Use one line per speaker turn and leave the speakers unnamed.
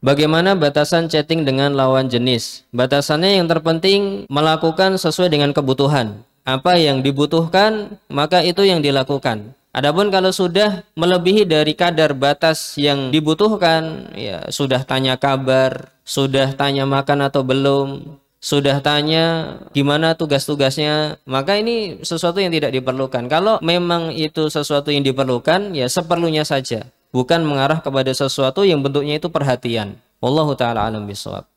Bagaimana batasan chatting dengan lawan jenis? Batasannya yang terpenting melakukan sesuai dengan kebutuhan. Apa yang dibutuhkan, maka itu yang dilakukan. Adapun kalau sudah melebihi dari kadar batas yang dibutuhkan, ya sudah tanya kabar, sudah tanya makan atau belum, sudah tanya gimana tugas-tugasnya, maka ini sesuatu yang tidak diperlukan. Kalau memang itu sesuatu yang diperlukan, ya seperlunya saja bukan mengarah kepada sesuatu yang bentuknya itu perhatian. Wallahu taala alam bisawab.